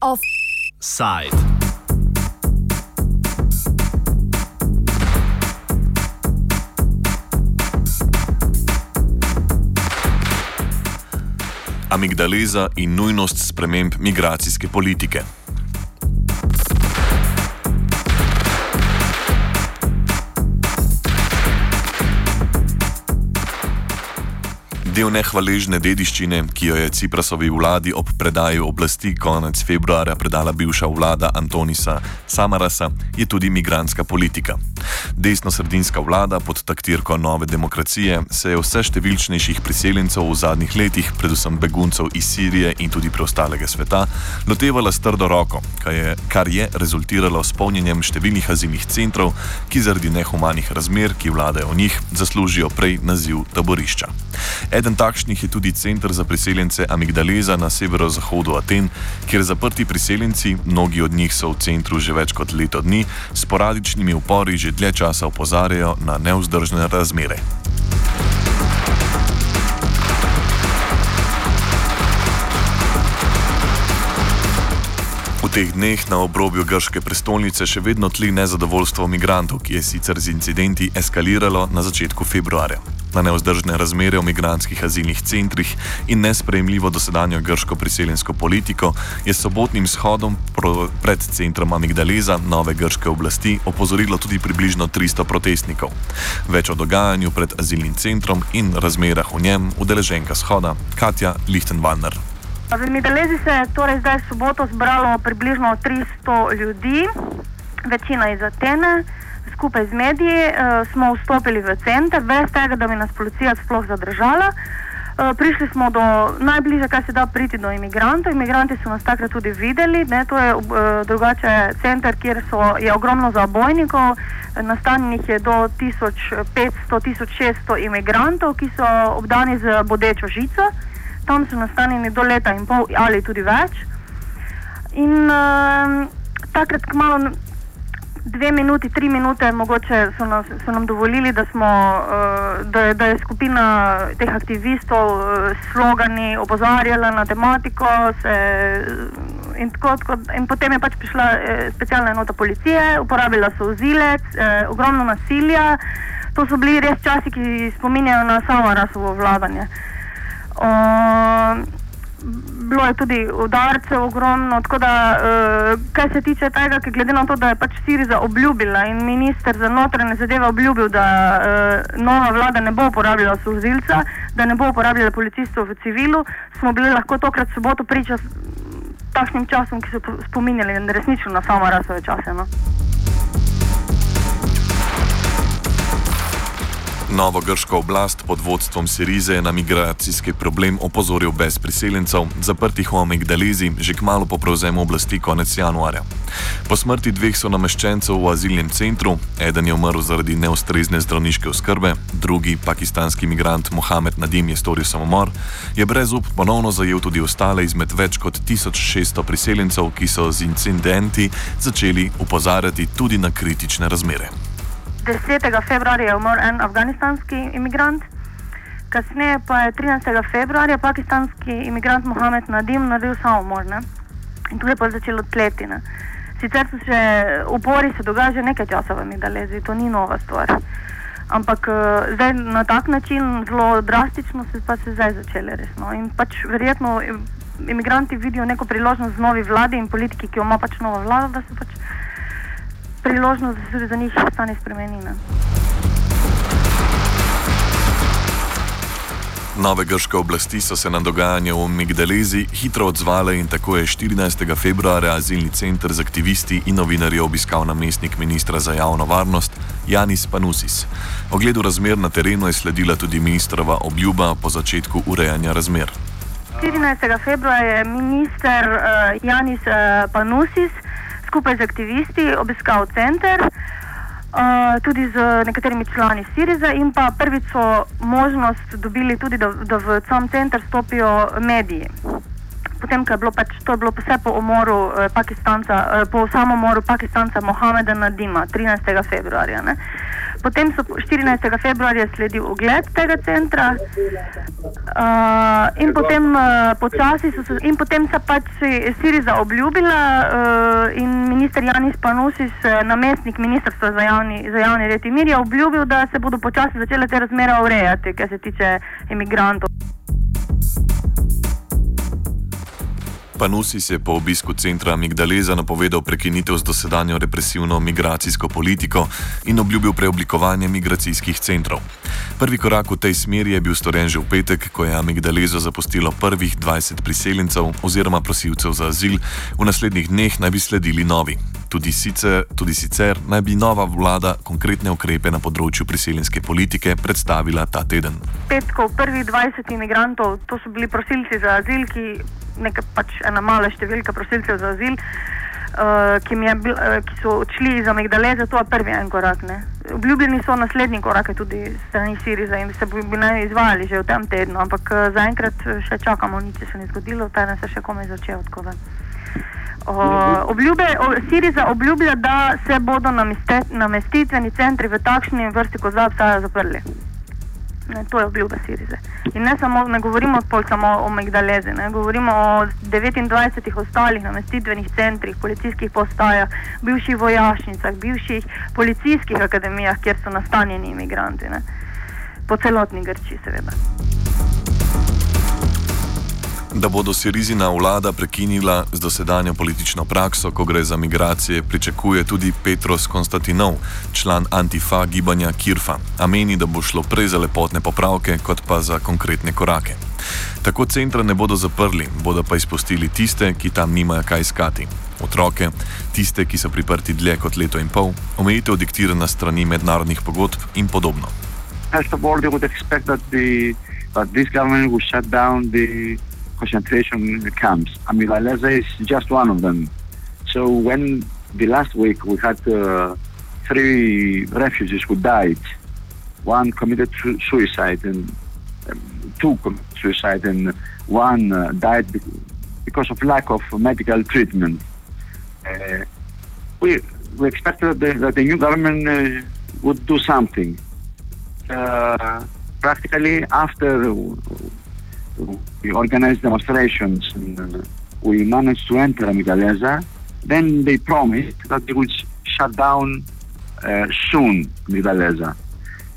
Offside. Amigdaleza in nujnost sprememb migracijske politike. Del nehvaležne dediščine, ki jo je Ciprasovi vladi ob predaji oblasti konec februarja predala bivša vlada Antonisa Samarasa, je tudi migranska politika. Desno-sredinska vlada pod taktirko nove demokracije se je vse številčnejših priseljencev v zadnjih letih, predvsem beguncev iz Sirije in tudi preostalega sveta, lotevala s trdo roko, kar je, kar je rezultiralo s polnjenjem številnih azilnih centrov, ki zaradi nehumanih razmer, ki vladajo v njih, zaslužijo prej naziv taborišča. Eden takšnih je tudi center za priseljence Amigdaleza na severozahodu Aten, kjer zaprti priseljenci, mnogi od njih so v centru že več kot leto dni, sporadičnimi upori že dlje časa opozarjajo na neuzdržne razmere. V teh dneh na obrobju grške prestolnice še vedno tli nezadovoljstvo migrantov, ki je sicer z incidenti eskaliralo na začetku februarja. Na neuzdržne razmere v migranskih azilnih centrih in nesprejemljivo dosedanjo grško priseljensko politiko je sobotnim shodom pred centrom Amigdaleza nove grške oblasti opozorilo tudi približno 300 protestnikov. Več o dogajanju pred azilnim centrom in razmerah v njem udeleženka shoda Katja Lichtenwalner. V Midalezi se je torej zdaj soboto zbralo približno 300 ljudi, večina iz Atene. Skupaj z mediji uh, smo vstopili v center, brez tega, da bi nas policija sploh zadržala. Uh, prišli smo do najbližje, kar se da priti do imigrantov. Imigranti so nas takrat tudi videli. Ne, to je uh, drugače center, kjer so, je ogromno zabojnikov. Nastanjenih je do 1500-1600 imigrantov, ki so obdani z bodečo žico tam so nastanjeni do leta in pol ali tudi več. In uh, takrat, kmalo, dve minuti, tri minute, mogoče so, nas, so nam dovolili, da, smo, uh, da, da je skupina teh aktivistov s slogani opozarjala na tematiko. Se, in, tako, tako, in potem je pač prišla eh, specialna enota policije, uporabila so vzilec, eh, ogromno nasilja. To so bili res časi, ki spominjajo na samo rasovo vladanje. Uh, bilo je tudi udarcev ogromno. Da, uh, kar se tiče tega, ki glede na to, da je pač Siriza obljubila in minister za notranje zadeve obljubil, da uh, nova vlada ne bo uporabljala služilca, da ne bo uporabljala policistov v civilu, smo bili lahko tokrat soboto priča takšnim časom, ki so spominjali resnično na samo rasove čase. No? Novo grško oblast pod vodstvom Sirize je na migracijski problem opozoril brez priseljencev, zaprtih v Amigdalezi, že kmalo po prevzemu oblasti konec januarja. Po smrti dveh so nameščencev v azilnem centru, eden je umrl zaradi neustrezne zdravniške oskrbe, drugi, pakistanski imigrant Mohamed Nadim, je storil samomor, je brez up ponovno zajel tudi ostale izmed več kot 1600 priseljencev, ki so z incidenti začeli upozarjati tudi na kritične razmere. 10. februarja je umrl en afganistanski imigrant, kasneje pa je 13. februarja pakistanski imigrant Mohamed Nadim naredil samomor. In tu je pa začelo tleti. Ne. Sicer so se upori se dogajajo že nekaj časa v Midalezi, to ni nova stvar. Ampak uh, zdaj na tak način, zelo drastično, se pa se zdaj začele resno. In pač verjetno imigranti vidijo neko priložnost z novi vladi in politiki, ki jo ima pač nova vlada, da se pač priložnost, da se tudi za njih stane spremenjena. Nove grške oblasti so se na dogajanje v Migdalezi hitro odzvale in tako je 14. februarja azilni center z aktivisti in novinarji obiskal namestnik ministra za javno varnost Janis Panusis. Ogledu razmer na terenu je sledila tudi ministrova obljuba po začetku urejanja razmer. 14. februarja je minister uh, Janis uh, Panusis skupaj z aktivisti obiskal center, uh, tudi z nekaterimi člani Siriza in pa prvič so možnost dobili tudi, da, da v sam center stopijo mediji. Potem, ko je bilo pač to je bilo vse po umoru uh, Pakistanca, uh, po samomoru Pakistanca Mohameda Nadima 13. februarja. Ne. Potem so 14. februarja sledil ogled tega centra uh, in potem uh, počasi so se, in potem se pač Siriza obljubila uh, in minister Janis Panusis, namestnik ministrstva za javni, za javni red in mir, je obljubil, da se bodo počasi začele te razmere urejati, kar se tiče imigrantov. Panusis je po obisku centra Migdaleza napovedal prekinitev z dosedanjo represivno migracijsko politiko in obljubil preoblikovanje migracijskih centrov. Prvi korak v tej smeri je bil storjen že v petek, ko je Migdalezo zapustilo prvih 20 priseljencev oziroma prosilcev za azil, v naslednjih dneh naj bi sledili novi. Tudi sicer, tudi sicer naj bi nova vlada konkretne ukrepe na področju priseljenske politike predstavila ta teden. Petkov prvih 20 imigrantov, to so bili prosilci za azil, ki neka pač ena mala številka prosilcev za azil, uh, ki, bil, uh, ki so odšli iz Amigdaleze, to je prvi en korak. Ne. Obljubljeni so naslednji korake tudi strani Siriza in se bi naj izvajali že v tem tednu, ampak uh, zaenkrat še čakamo, nič se ni zgodilo, ta dan se še komaj začel odkove. Uh, obljube, Siriza obljublja, da se bodo namestitveni centri v takšni vrsti, kot zdaj obstajajo, zaprli. Ne, to je obljuba Sirize. In ne, samo, ne govorimo samo o Megdalezi, ne, govorimo o 29 ostalih namestitvenih centrih, policijskih postajah, bivših vojašnicah, bivših policijskih akademijah, kjer so nastanjeni imigranti. Ne, po celotni Grči, seveda da bodo Sirizina vlada prekinila z dosedanjo politično prakso, ko gre za migracije, pričakuje tudi Petros Konstantinov, član Antifa gibanja Kirfa, a meni, da bo šlo prej za lepotne popravke, kot pa za konkretne korake. Tako centra ne bodo zaprli, bodo pa izpustili tiste, ki tam nimajo kaj iskati. Otroke, tiste, ki so priprti dlje kot leto in pol, omejitev diktirana strani mednarodnih pogodb in podobno. First of all, they would expect that, the, that this government would shut down the concentration camps. Amilaleza is just one of them. So when the last week we had uh, three refugees who died, one committed suicide and um, two committed suicide and one uh, died because of lack of medical treatment. Uh, we we expected that the, that the new government uh, would do something. Uh, practically after we organized demonstrations and uh, we managed to enter Amigdaleza. Then they promised that they would sh- shut down uh, soon Amigdaleza.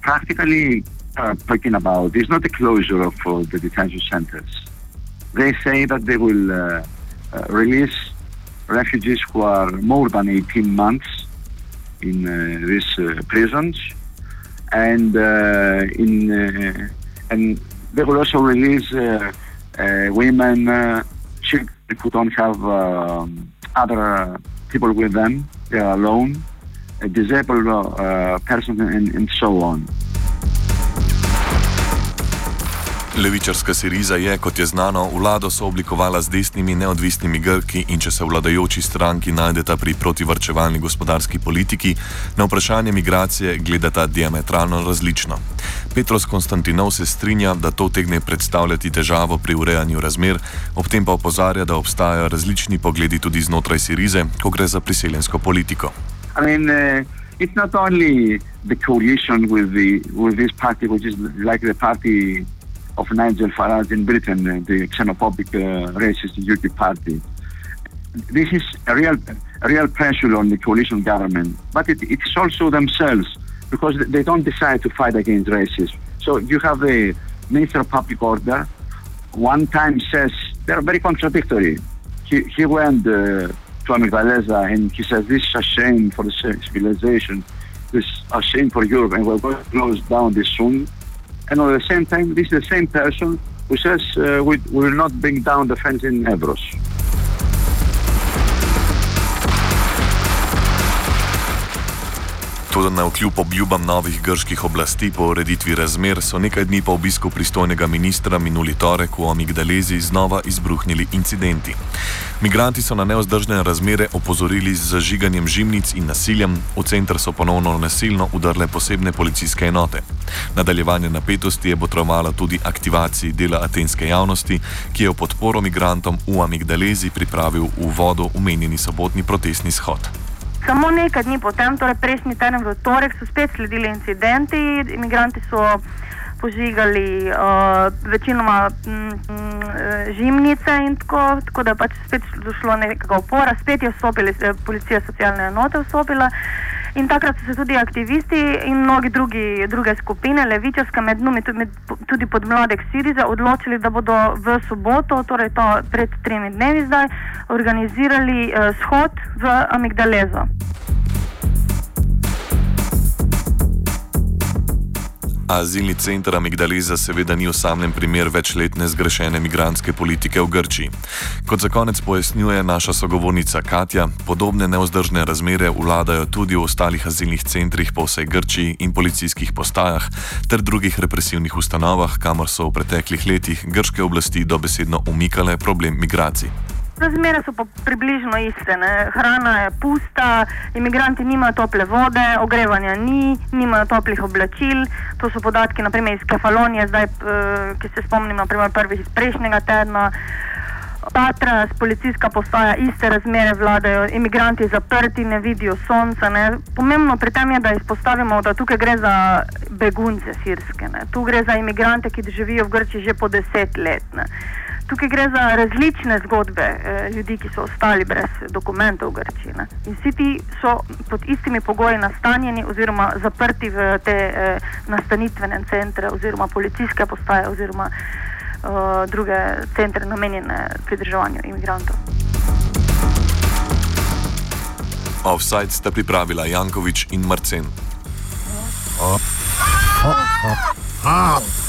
Practically uh, talking about is not a closure of uh, the detention centers. They say that they will uh, uh, release refugees who are more than 18 months in these prisons and in and they will also release uh, uh, women, uh, children who don't have um, other people with them, they are alone, a disabled person, and, and so on. Levičarska Siriza je, kot je znano, vlado sooblikovala z desnimi neodvisnimi Grki in če se vladajoči stranki najdeta pri protivrčevalni gospodarski politiki, na vprašanje migracije gledata diametralno različno. Petros Konstantinov se strinja, da to tegne predstavljati težavo pri urejanju razmer, ob tem pa opozarja, da obstajajo različni pogledi tudi znotraj Sirize, ko gre za priseljensko politiko. I mean, uh... It's not only the coalition with the with this party, which is like the party of Nigel Farage in Britain, uh, the xenophobic uh, racist UKIP party. This is a real, a real pressure on the coalition government, but it, it's also themselves because they don't decide to fight against racism. So you have the Minister of Public Order, one time says they're very contradictory. He, he went uh, to Amigdaleza and he says this is a shame for the civilization, this is a shame for Europe, and we're going to close down this soon. And at the same time, this is the same person who says uh, we, we will not bring down the fence in Evros. Tudi na vkljub obljubam novih grških oblasti po ureditvi razmer so nekaj dni po obisku pristojnega ministra minuli torek v Amigdalezi znova izbruhnili incidenti. Migranti so na neozdržne razmere opozorili z zažiganjem žimnic in nasiljem, v center so ponovno nasilno udrle posebne policijske enote. Nadaljevanje napetosti je potrovalo tudi aktivaciji dela atenske javnosti, ki je v podporo migrantom v Amigdalezi pripravil v vodo umenjeni sobotni protestni shod. Samo nekaj dni potem, torej prejšnji teden v torek, so spet sledili incidenti. Imigranti so požigali uh, večinoma mm, mm, žimnice in tako, tako da pač spet došlo nekega upora, spet je vstopila eh, policija, socialne enote vstopila. In takrat so se tudi aktivisti in mnogi drugi, druge skupine, levičarske, med njimi tudi, pod mladek Siriza, odločili, da bodo v soboto, torej to pred tremi dnevi zdaj, organizirali uh, shod v Amigdalezo. Azilni center Amigdaliza seveda ni osamljen primer večletne zgrešene migranske politike v Grčiji. Kot za konec pojasnjuje naša sogovornica Katja, podobne neozdržne razmere vladajo tudi v ostalih azilnih centrih po vsej Grčiji in policijskih postajah ter drugih represivnih ustanovah, kamor so v preteklih letih grške oblasti dobesedno umikale problem migracij. Razmere so pa približno iste. Ne? Hrana je pusta, imigranti nimajo tople vode, ogrevanja ni, nimajo toplih oblačil. To so podatki naprimer, iz Kefalonije, zdaj, uh, ki se spomnim, naprimer, prvih iz prejšnjega tedna. Patra, policijska postaja, iste razmere vladajo, imigranti zaprti, ne vidijo sonca. Ne. Pomembno pri tem je, da izpostavimo, da tukaj gre za begunce sirske. Ne. Tu gre za imigrante, ki živijo v Grči že po deset let. Ne. Tukaj gre za različne zgodbe eh, ljudi, ki so ostali brez dokumentov v Grčiji. Ne. In vsi ti so pod istimi pogoji nastanjeni oziroma zaprti v te eh, nastanitvene centre oziroma policijske postaje oziroma eh, druge centre namenjene pridržavanju imigrantov. Offside sta pripravila Jankovič in Marcen. Oh. Oh. Oh. Oh.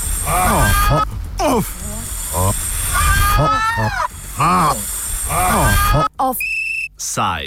Oh. Offside.